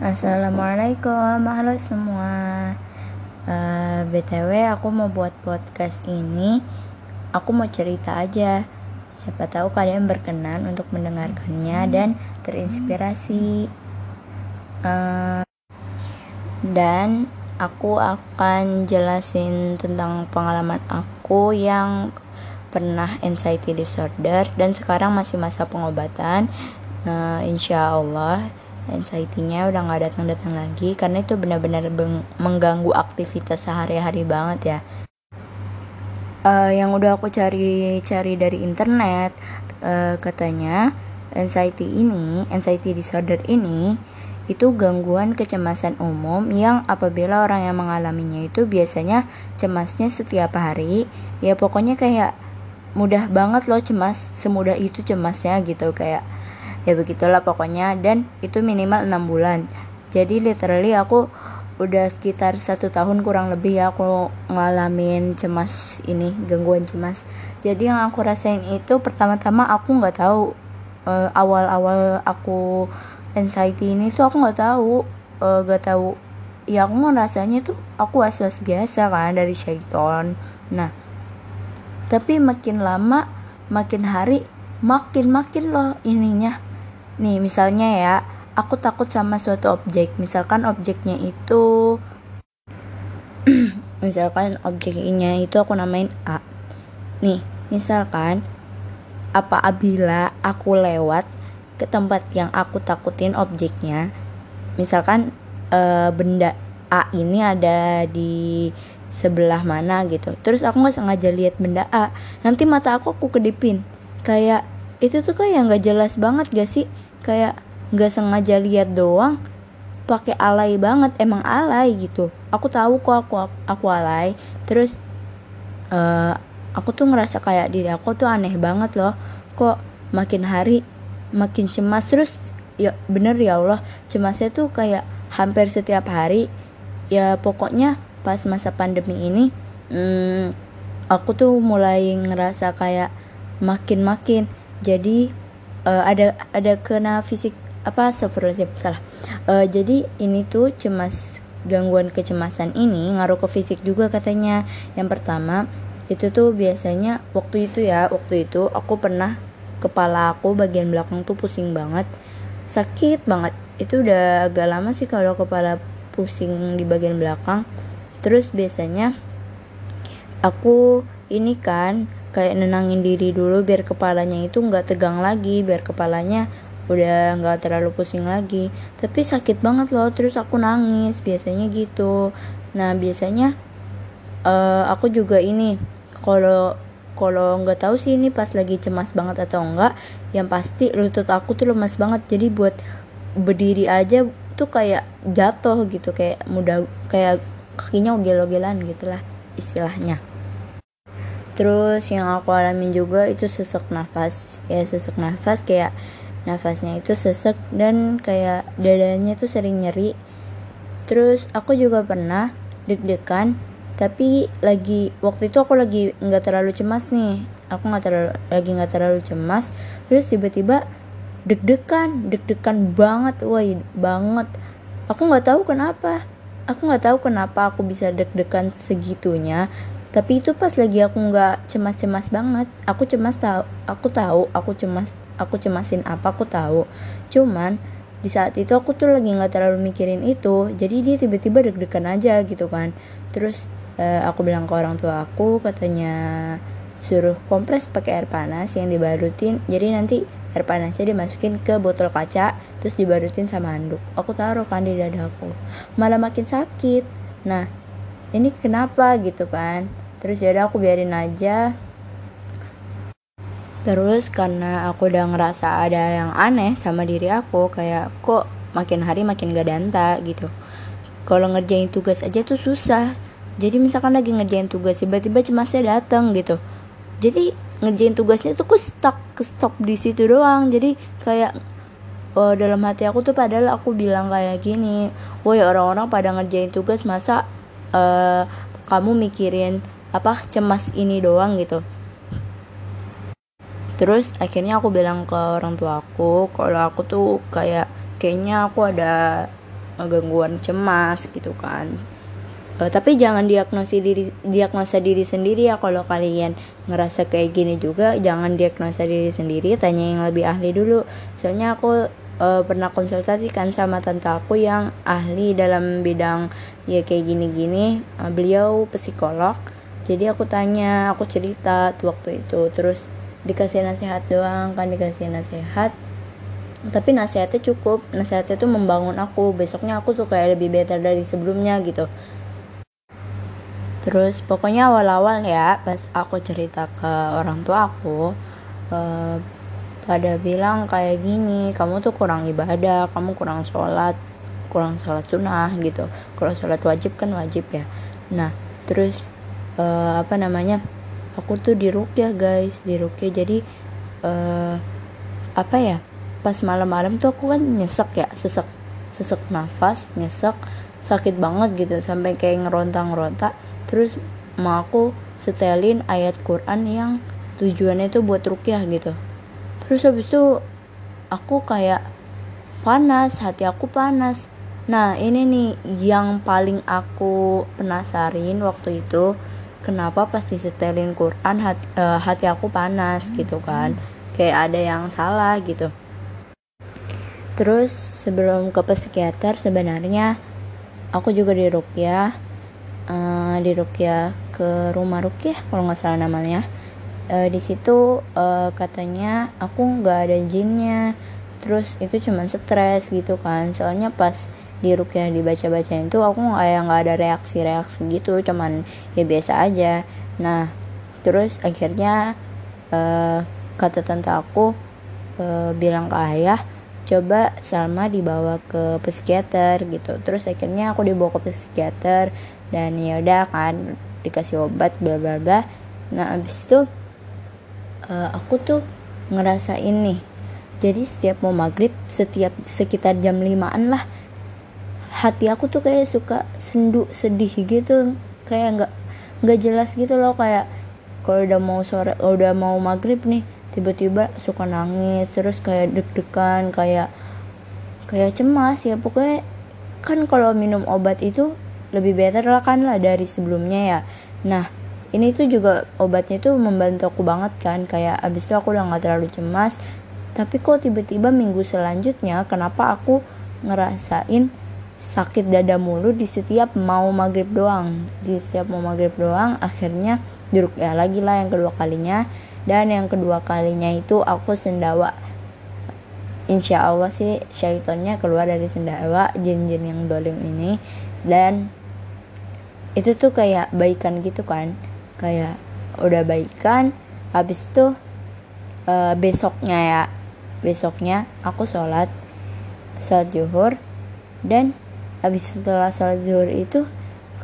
Assalamualaikum, halo semua. Uh, btw, aku mau buat podcast ini. Aku mau cerita aja. Siapa tahu kalian berkenan untuk mendengarkannya dan terinspirasi. Uh, dan aku akan jelasin tentang pengalaman aku yang pernah anxiety disorder dan sekarang masih masa pengobatan uh, insya Allah anxiety-nya udah nggak datang-datang lagi karena itu benar-benar mengganggu aktivitas sehari-hari banget ya. Uh, yang udah aku cari-cari dari internet uh, katanya anxiety ini anxiety disorder ini itu gangguan kecemasan umum yang apabila orang yang mengalaminya itu biasanya cemasnya setiap hari. Ya pokoknya kayak mudah banget loh cemas semudah itu cemasnya gitu kayak ya begitulah pokoknya dan itu minimal enam bulan. Jadi literally aku udah sekitar satu tahun kurang lebih ya aku ngalamin cemas ini gangguan cemas. Jadi yang aku rasain itu pertama-tama aku nggak tahu uh, awal-awal aku anxiety ini tuh aku nggak tahu uh, nggak tahu. Ya aku rasanya tuh aku was-was biasa kan dari syaiton nah tapi makin lama makin hari makin makin loh ininya nih misalnya ya aku takut sama suatu objek. Misalkan objeknya itu misalkan objeknya itu aku namain A. Nih misalkan apa apabila aku lewat ke tempat yang aku takutin objeknya misalkan e, benda A ini ada di sebelah mana gitu. Terus aku nggak sengaja lihat benda A. Nanti mata aku aku kedipin. Kayak itu tuh kayak nggak jelas banget gak sih? Kayak nggak sengaja lihat doang pakai alay banget emang alay gitu. Aku tahu kok aku aku alay. Terus uh, aku tuh ngerasa kayak diri aku tuh aneh banget loh. Kok makin hari makin cemas. Terus ya bener ya Allah cemasnya tuh kayak hampir setiap hari. Ya pokoknya pas masa pandemi ini hmm, aku tuh mulai ngerasa kayak makin-makin jadi uh, ada ada kena fisik apa sih salah. Uh, jadi ini tuh cemas gangguan kecemasan ini ngaruh ke fisik juga katanya. Yang pertama itu tuh biasanya waktu itu ya waktu itu aku pernah kepala aku bagian belakang tuh pusing banget. Sakit banget. Itu udah agak lama sih kalau kepala pusing di bagian belakang. Terus biasanya aku ini kan kayak nenangin diri dulu biar kepalanya itu nggak tegang lagi biar kepalanya udah nggak terlalu pusing lagi. Tapi sakit banget loh terus aku nangis biasanya gitu. Nah biasanya uh, aku juga ini kalau kalau nggak tahu sih ini pas lagi cemas banget atau enggak yang pasti lutut aku tuh lemas banget. Jadi buat berdiri aja tuh kayak jatuh gitu kayak mudah kayak kakinya ogel-ogelan gitulah istilahnya terus yang aku alamin juga itu sesek nafas. Ya sesek nafas kayak nafasnya itu sesek dan kayak dadanya tuh sering nyeri. Terus aku juga pernah deg-degan tapi lagi waktu itu aku lagi nggak terlalu cemas nih. Aku nggak terlalu lagi nggak terlalu cemas. Terus tiba-tiba deg-degan deg-degan banget woi banget. Aku nggak tahu kenapa. Aku nggak tahu kenapa aku bisa deg-degan segitunya tapi itu pas lagi aku nggak cemas-cemas banget. Aku cemas tahu aku tahu aku cemas aku cemasin apa aku tahu cuman di saat itu aku tuh lagi nggak terlalu mikirin itu. Jadi dia tiba-tiba deg-degan aja gitu kan. Terus uh, aku bilang ke orang tua aku katanya suruh kompres pakai air panas yang dibarutin. Jadi nanti air panasnya dimasukin ke botol kaca terus dibarutin sama handuk. Aku taruh kan di dadaku malah makin sakit. Nah ini kenapa gitu kan terus ya aku biarin aja. Terus karena aku udah ngerasa ada yang aneh sama diri aku kayak kok makin hari makin gak danta gitu. Kalau ngerjain tugas aja tuh susah. Jadi misalkan lagi ngerjain tugas tiba-tiba cemasnya datang gitu. Jadi ngerjain tugasnya tuh aku stuck ke stop di situ doang. Jadi kayak oh, dalam hati aku tuh padahal aku bilang kayak gini woi orang-orang pada ngerjain tugas masa uh, kamu mikirin apa cemas ini doang gitu. Terus akhirnya aku bilang ke orang tua aku kalau aku tuh kayak kayaknya aku ada gangguan cemas gitu kan. Uh, tapi jangan diagnosi diri diagnosa diri sendiri ya kalau kalian ngerasa kayak gini juga. Jangan diagnosa diri sendiri tanya yang lebih ahli dulu. Soalnya aku uh, pernah konsultasi kan sama tante aku yang ahli dalam bidang ya kayak gini-gini. Uh, beliau psikolog jadi aku tanya aku cerita tuh waktu itu. Terus dikasih nasihat doang kan dikasih nasihat. Tapi nasihatnya cukup. Nasihatnya tuh membangun aku. Besoknya aku tuh kayak lebih better dari sebelumnya gitu. Terus pokoknya awal-awal ya pas aku cerita ke orang tua aku uh, pada bilang kayak gini kamu tuh kurang ibadah kamu kurang sholat kurang sholat sunnah gitu. Kalau sholat wajib kan wajib ya. Nah terus uh, apa namanya aku tuh di ya guys di jadi uh, apa ya pas malam-malam tuh aku kan nyesek ya sesek sesek nafas nyesek sakit banget gitu sampai kayak ngeronta-ngeronta. Terus mau aku setelin ayat Quran yang tujuannya itu buat rukyah gitu. Terus habis itu aku kayak panas hati aku panas. Nah ini nih yang paling aku penasarin waktu itu kenapa pas disetelin Quran hati, uh, hati aku panas gitu kan. Kayak ada yang salah gitu. Terus sebelum ke psikiater sebenarnya aku juga di rukyah uh, di Rukia ke rumah Rukia kalau nggak salah namanya. Uh, di situ uh, katanya aku nggak ada jinnya. Terus itu cuman stres gitu kan. Soalnya pas di Rukia dibaca-baca itu aku kayak nggak ada reaksi-reaksi gitu cuman ya biasa aja. Nah terus akhirnya uh, kata tante aku uh, bilang ke ayah coba Salma dibawa ke psikiater gitu. Terus akhirnya aku dibawa ke psikiater dan ya udah kan dikasih obat bla bla bla. Nah abis itu uh, aku tuh ngerasa ini. Jadi setiap mau maghrib setiap sekitar jam limaan lah hati aku tuh kayak suka sendu sedih gitu. Kayak nggak nggak jelas gitu loh. Kayak kalau udah mau sore udah mau maghrib nih tiba-tiba suka nangis. Terus kayak deg-degan kayak kayak cemas ya. Pokoknya kan kalau minum obat itu lebih better lah kan lah dari sebelumnya ya. Nah ini tuh juga obatnya tuh membantu aku banget kan. Kayak abis itu aku udah gak terlalu cemas. Tapi kok tiba-tiba minggu selanjutnya kenapa aku ngerasain sakit dada mulu di setiap mau maghrib doang. Di setiap mau maghrib doang akhirnya jeruk ya lagi lah yang kedua kalinya. Dan yang kedua kalinya itu aku sendawa. Insya Allah sih syaitonnya keluar dari sendawa jin-jin yang dolim ini. Dan itu tuh kayak baikan gitu kan. Kayak udah baikan habis tuh uh, besoknya ya. Besoknya aku sholat sholat zuhur dan habis setelah sholat zuhur itu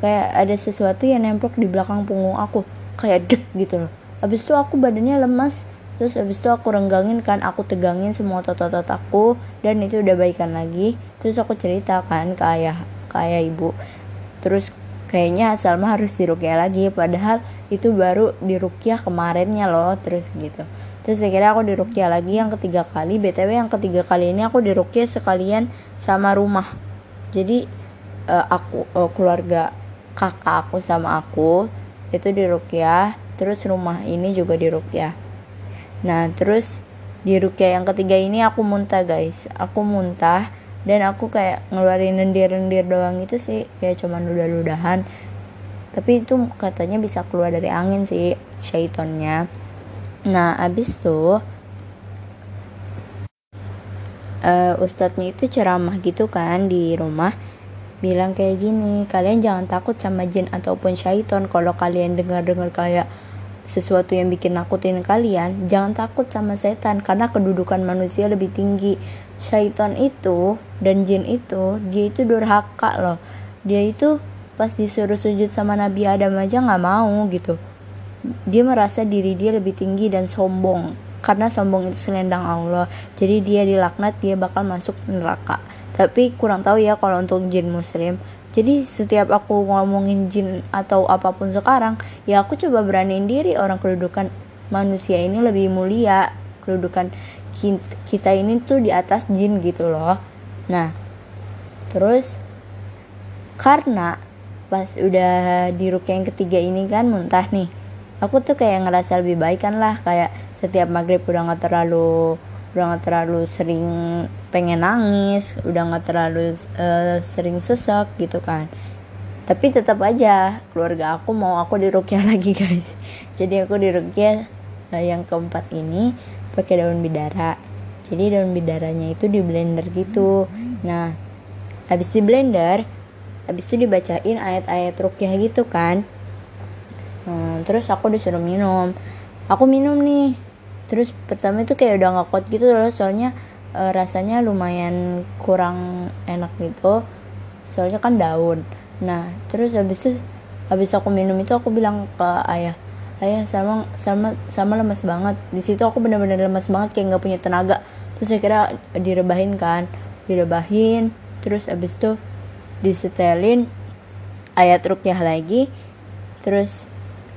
kayak ada sesuatu yang nempel di belakang punggung aku. Kayak dek gitu loh. Habis itu aku badannya lemas. Terus habis itu aku renggangin kan aku tegangin semua otot-otot aku. Dan itu udah baikan lagi. Terus aku ceritakan ke ayah ke ayah ibu. Terus kayaknya Salma harus dirukyah lagi. Padahal itu baru dirukyah kemarinnya loh terus gitu. Terus akhirnya aku dirukyah lagi yang ketiga kali. Btw yang ketiga kali ini aku dirukyah sekalian sama rumah jadi uh, aku uh, keluarga kakak aku sama aku itu dirukyah terus rumah ini juga dirukyah nah terus di rukyah yang ketiga ini aku muntah guys. Aku muntah dan aku kayak ngeluarin lendir-lendir doang itu sih kayak cuman ludah-ludahan. Tapi itu katanya bisa keluar dari angin sih syaitonnya. Nah abis tuh uh, ustadznya itu ceramah gitu kan di rumah bilang kayak gini kalian jangan takut sama jin ataupun syaiton kalau kalian dengar-dengar kayak sesuatu yang bikin nakutin kalian, jangan takut sama setan karena kedudukan manusia lebih tinggi. Syaitan itu dan jin itu, dia itu durhaka loh. Dia itu pas disuruh sujud sama Nabi Adam aja nggak mau gitu. Dia merasa diri dia lebih tinggi dan sombong karena sombong itu selendang Allah. Jadi dia dilaknat, dia bakal masuk neraka. Tapi kurang tahu ya kalau untuk jin muslim jadi setiap aku ngomongin jin atau apa pun sekarang ya aku coba beraniin diri orang kedudukan manusia ini lebih mulia kedudukan kita ini tuh di atas jin gitu loh nah terus karena pas udah di rukyah yang ketiga ini kan muntah nih aku tuh kayak ngerasa lebih baik kan lah kayak setiap maghrib udah nggak terlalu udah nggak terlalu sering pengen nangis udah nggak terlalu uh, sering sesek gitu kan. Tapi tetap aja keluarga aku mau aku dirukyah lagi guys. Jadi aku dirukyah uh, yang keempat ini pakai daun bidara. Jadi daun bidaranya itu di blender gitu. Nah habis di blender habis itu dibacain ayat-ayat rukyah gitu kan. Hmm, terus aku disuruh minum. Aku minum nih terus pertama itu kayak udah nggak kuat gitu loh soalnya e, rasanya lumayan kurang enak gitu. Soalnya kan daun. Nah terus habis itu habis aku minum itu aku bilang ke ayah ayah sama sama sama lemas banget. Di situ aku benar-benar lemas banget kayak nggak punya tenaga. Terus saya kira direbahin kan direbahin. Terus habis itu disetelin ayat rukyah lagi. Terus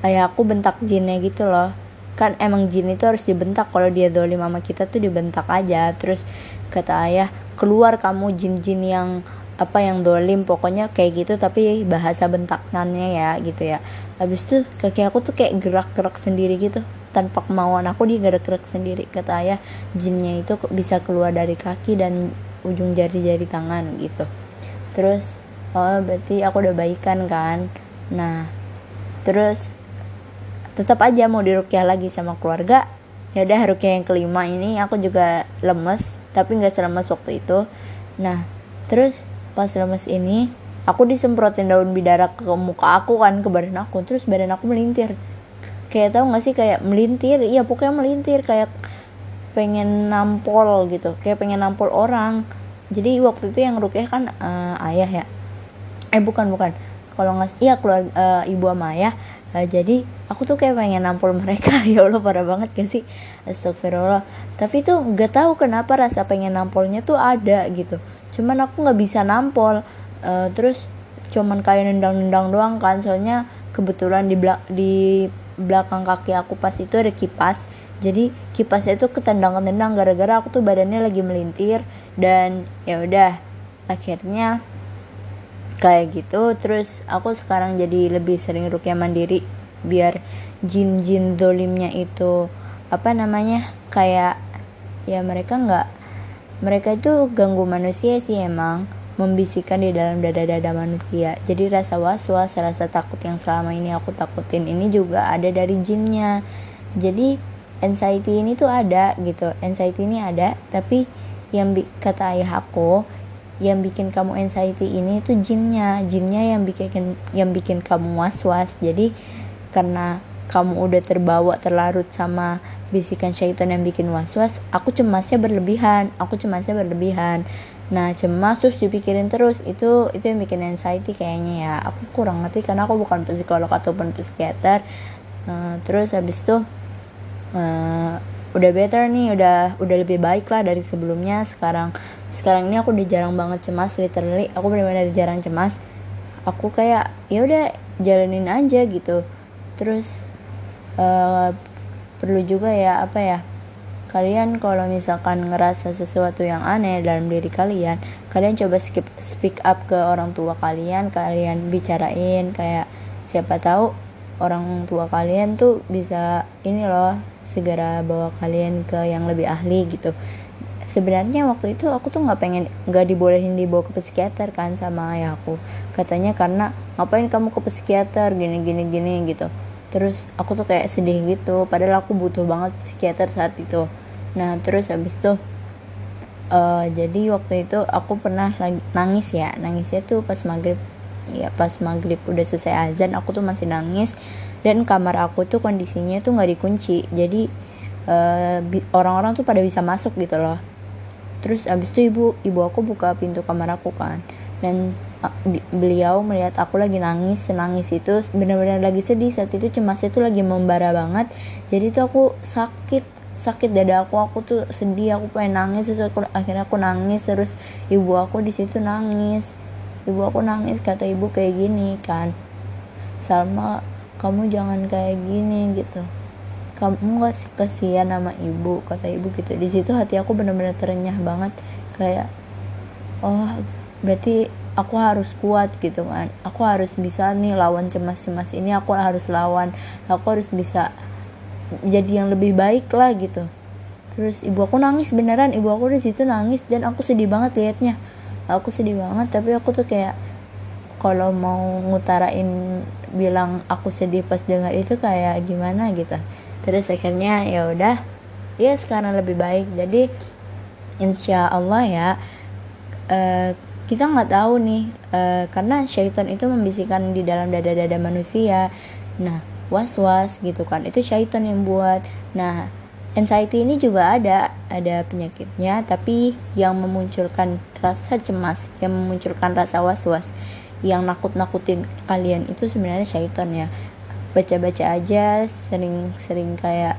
ayah aku bentak jinnya gitu loh kan emang jin itu harus dibentak. Kalau dia dolim sama kita tuh dibentak aja. Terus kata ayah keluar kamu jin-jin yang apa yang dolim pokoknya kayak gitu tapi bahasa bentakannya ya gitu ya. Habis itu kaki aku tuh kayak gerak-gerak sendiri gitu. Tanpa kemauan aku dia gerak-gerak sendiri. Kata ayah jinnya itu bisa keluar dari kaki dan ujung jari-jari tangan gitu. Terus oh berarti aku udah baikan kan? Nah terus tetap aja mau dirukyah lagi sama keluarga. Ya udah rukyah yang kelima ini aku juga lemes tapi nggak selemes waktu itu. Nah terus pas lemes ini aku disemprotin daun bidara ke muka aku kan ke badan aku. Terus badan aku melintir. Kayak tau gak sih kayak melintir? Iya pokoknya melintir. Kayak pengen nampol gitu. Kayak pengen nampol orang. Jadi waktu itu yang rukyah kan uh, ayah ya. Eh bukan bukan. Kalau nggak iya keluar uh, ibu sama ayah. Uh, jadi aku tuh kayak pengen nampol mereka ya allah parah banget gak sih? Astagfirullah. Tapi tuh nggak tahu kenapa rasa pengen nampolnya tuh ada gitu. Cuman aku nggak bisa nampol. Uh, terus cuman kayak nendang-nendang doang kan. Soalnya kebetulan di belak di belakang kaki aku pas itu ada kipas. Jadi kipasnya itu ketendang-ketendang gara-gara aku tuh badannya lagi melintir. Dan ya udah akhirnya kayak gitu. Terus aku sekarang jadi lebih sering rukyah mandiri biar jin-jin dolimnya itu apa namanya kayak ya mereka nggak mereka itu ganggu manusia sih emang membisikkan di dalam dada-dada manusia. Jadi rasa was-was rasa takut yang selama ini aku takutin ini juga ada dari jinnya. Jadi anxiety ini tuh ada gitu anxiety ini ada tapi yang kata ayah aku yang bikin kamu anxiety ini tuh jinnya. Jinnya yang bikin yang bikin kamu was was jadi karena kamu udah terbawa terlarut sama bisikan syaitan yang bikin was was aku cemasnya berlebihan aku cemasnya berlebihan. Nah cemas terus dipikirin terus itu itu yang bikin anxiety kayaknya ya. Aku kurang ngerti karena aku bukan psikolog ataupun psikiater. Uh, terus habis itu uh, udah better nih udah udah lebih baik lah dari sebelumnya. Sekarang sekarang ini aku udah jarang banget cemas literally. Aku benar-benar jarang cemas. Aku kayak ya udah jalanin aja gitu terus uh, perlu juga ya apa ya kalian kalau misalkan ngerasa sesuatu yang aneh dalam diri kalian kalian coba skip, speak up ke orang tua kalian kalian bicarain kayak siapa tahu orang tua kalian tuh bisa ini loh segera bawa kalian ke yang lebih ahli gitu. Sebenarnya waktu itu aku tuh nggak pengen nggak dibolehin dibawa ke psikiater kan sama ayahku katanya karena ngapain kamu ke psikiater? Gini gini gini gitu terus aku tuh kayak sedih gitu padahal aku butuh banget psikiater saat itu. Nah terus habis itu uh, jadi waktu itu aku pernah nangis ya. Nangisnya tuh pas maghrib ya pas maghrib udah selesai azan aku tuh masih nangis. Dan kamar aku tuh kondisinya tuh nggak dikunci. Jadi uh, orang-orang tuh pada bisa masuk gitu loh. Terus abis itu ibu ibu aku buka pintu kamar aku kan. Dan beliau melihat aku lagi nangis senangis itu benar-benar lagi sedih. Saat itu cemasnya tuh lagi membara banget. Jadi tuh aku sakit sakit dada aku aku tuh sedih aku pengen nangis terus aku, akhirnya aku nangis terus ibu aku di situ nangis. Ibu aku nangis kata ibu kayak gini kan Salma kamu jangan kayak gini gitu. Kamu gak sih kasihan sama ibu? kata ibu gitu. Di situ hati aku benar-benar terenyah banget. Kayak oh berarti aku harus kuat gitu kan. Aku harus bisa nih lawan cemas-cemas ini aku harus lawan. Aku harus bisa jadi yang lebih baik lah gitu. Terus ibu aku nangis beneran. Ibu aku di situ nangis dan aku sedih banget liatnya. Aku sedih banget tapi aku tuh kayak kalau mau ngutarain bilang aku sedih pas dengar itu kayak gimana gitu. Terus akhirnya ya udah ya sekarang lebih baik. Jadi insya Allah ya uh, kita nggak tahu nih uh, karena syaitan itu membisikkan di dalam dada-dada manusia. Nah was-was gitu kan itu syaitan yang buat. Nah anxiety ini juga ada ada penyakitnya tapi yang memunculkan rasa cemas yang memunculkan rasa was-was yang nakut-nakutin kalian itu sebenarnya syaitan ya. Baca-baca aja sering-sering kayak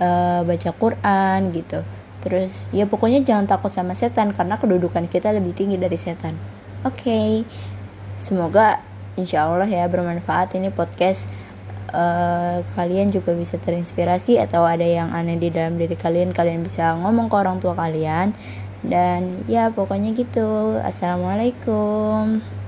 uh, baca Quran gitu Terus ya pokoknya jangan takut sama setan karena kedudukan kita lebih tinggi dari setan. Oke, okay. semoga insya Allah ya bermanfaat ini podcast. Uh, kalian juga bisa terinspirasi atau ada yang aneh di dalam diri kalian, kalian bisa ngomong ke orang tua kalian. Dan ya pokoknya gitu. Assalamualaikum.